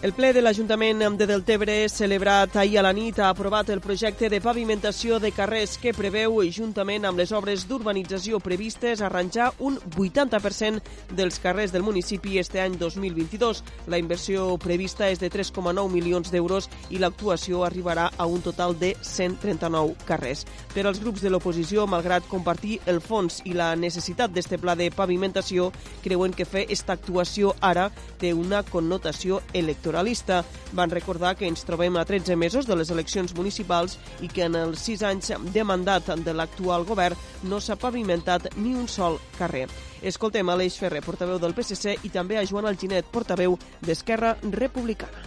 El ple de l'Ajuntament de Deltebre, celebrat ahir a la nit, ha aprovat el projecte de pavimentació de carrers que preveu, juntament amb les obres d'urbanització previstes, arranjar un 80% dels carrers del municipi este any 2022. La inversió prevista és de 3,9 milions d'euros i l'actuació arribarà a un total de 139 carrers. Per als grups de l'oposició, malgrat compartir el fons i la necessitat d'este pla de pavimentació, creuen que fer esta actuació ara té una connotació electoral electoralista. Van recordar que ens trobem a 13 mesos de les eleccions municipals i que en els 6 anys de mandat de l'actual govern no s'ha pavimentat ni un sol carrer. Escoltem Aleix Ferrer, portaveu del PSC, i també a Joan Alginet, portaveu d'Esquerra Republicana.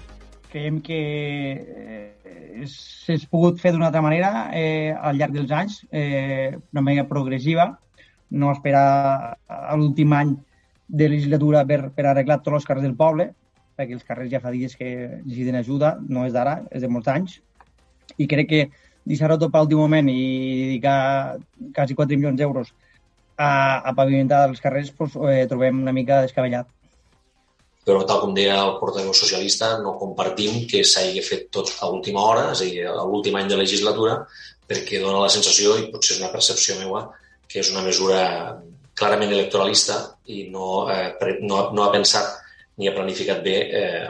Creiem que eh, s'ha pogut fer d'una altra manera eh, al llarg dels anys, eh, d'una manera progressiva, no esperar a l'últim any de legislatura per, per arreglar tots els carrers del poble, perquè els carrers ja fa dies que necessiten ajuda, no és d'ara, és de molts anys, i crec que deixar-ho tot per l'últim moment i dedicar quasi 4 milions d'euros a, a pavimentar els carrers pues, eh, trobem una mica descabellat. Però, tal com deia el portaveu socialista, no compartim que s'hagi fet tot a última hora, és a dir, a l'últim any de legislatura, perquè dona la sensació, i potser és una percepció meva, que és una mesura clarament electoralista i no, eh, no, no ha pensat ni ha planificat bé eh,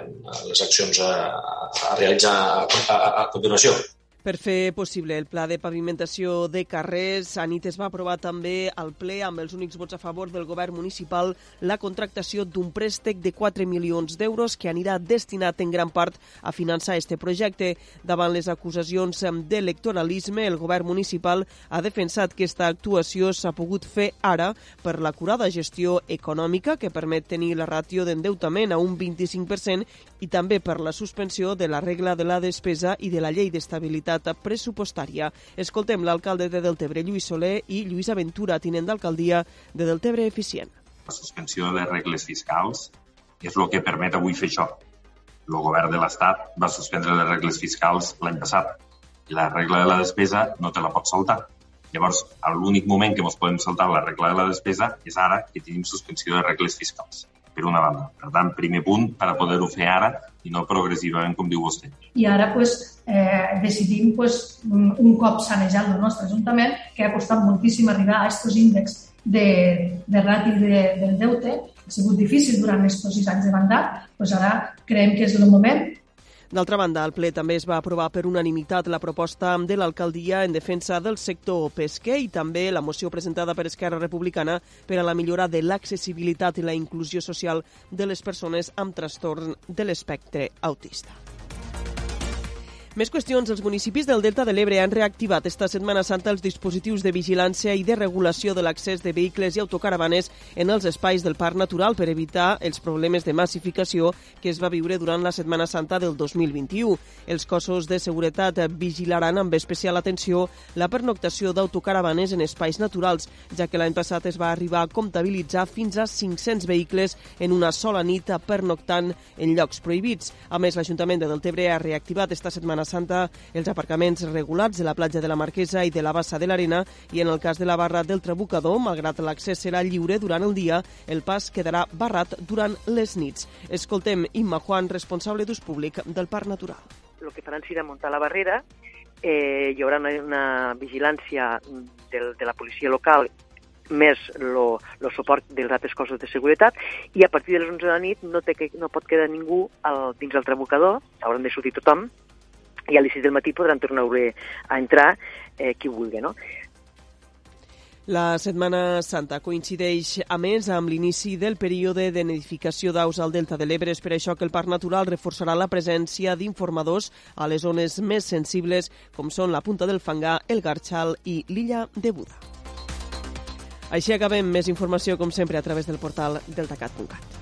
les accions a, a realitzar a, a, a continuació. Per fer possible el pla de pavimentació de carrers, a nit es va aprovar també al ple amb els únics vots a favor del govern municipal la contractació d'un préstec de 4 milions d'euros que anirà destinat en gran part a finançar este projecte. Davant les acusacions d'electoralisme, el govern municipal ha defensat que aquesta actuació s'ha pogut fer ara per la curada gestió econòmica que permet tenir la ràtio d'endeutament a un 25% i també per la suspensió de la regla de la despesa i de la llei d'estabilitat estabilitat pressupostària. Escoltem l'alcalde de Deltebre, Lluís Soler, i Lluís Aventura, tinent d'alcaldia de Deltebre Eficient. La suspensió de les regles fiscals és el que permet avui fer això. El govern de l'Estat va suspendre les regles fiscals l'any passat i la regla de la despesa no te la pots saltar. Llavors, l'únic moment que ens podem saltar la regla de la despesa és ara que tenim suspensió de regles fiscals per una banda. Per tant, primer punt per a poder-ho fer ara i no progressivament, com diu vostè. I ara pues, eh, decidim pues, un cop sanejat el nostre Ajuntament, que ha costat moltíssim arribar a aquests índexs de, de ràtio de, del deute, ha sigut difícil durant aquests sis anys de mandat, pues ara creiem que és el moment D'altra banda, el ple també es va aprovar per unanimitat la proposta de l'alcaldia en defensa del sector pesquer i també la moció presentada per Esquerra Republicana per a la millora de l'accessibilitat i la inclusió social de les persones amb trastorn de l'espectre autista. Més qüestions. Els municipis del Delta de l'Ebre han reactivat esta Setmana Santa els dispositius de vigilància i de regulació de l'accés de vehicles i autocaravanes en els espais del Parc Natural per evitar els problemes de massificació que es va viure durant la Setmana Santa del 2021. Els cossos de seguretat vigilaran amb especial atenció la pernoctació d'autocaravanes en espais naturals, ja que l'any passat es va arribar a comptabilitzar fins a 500 vehicles en una sola nit pernoctant en llocs prohibits. A més, l'Ajuntament de Deltebre ha reactivat esta Setmana Setmana Santa els aparcaments regulats de la platja de la Marquesa i de la Bassa de l'Arena i en el cas de la barra del Trabucador, malgrat l'accés serà lliure durant el dia, el pas quedarà barrat durant les nits. Escoltem Imma Juan, responsable d'ús públic del Parc Natural. El que faran serà muntar la barrera, eh, hi haurà una, una vigilància del, de la policia local més el suport dels altres cossos de seguretat i a partir de les 11 de la nit no, té no pot quedar ningú al, dins del trabucador, hauran de sortir tothom i a les 6 del matí podran tornar a entrar eh, qui vulgui, no? La Setmana Santa coincideix, a més, amb l'inici del període de nidificació d'aus al Delta de l'Ebre. És per això que el Parc Natural reforçarà la presència d'informadors a les zones més sensibles, com són la Punta del Fangar, el Garxal i l'illa de Buda. Així acabem. Més informació, com sempre, a través del portal deltacat.cat.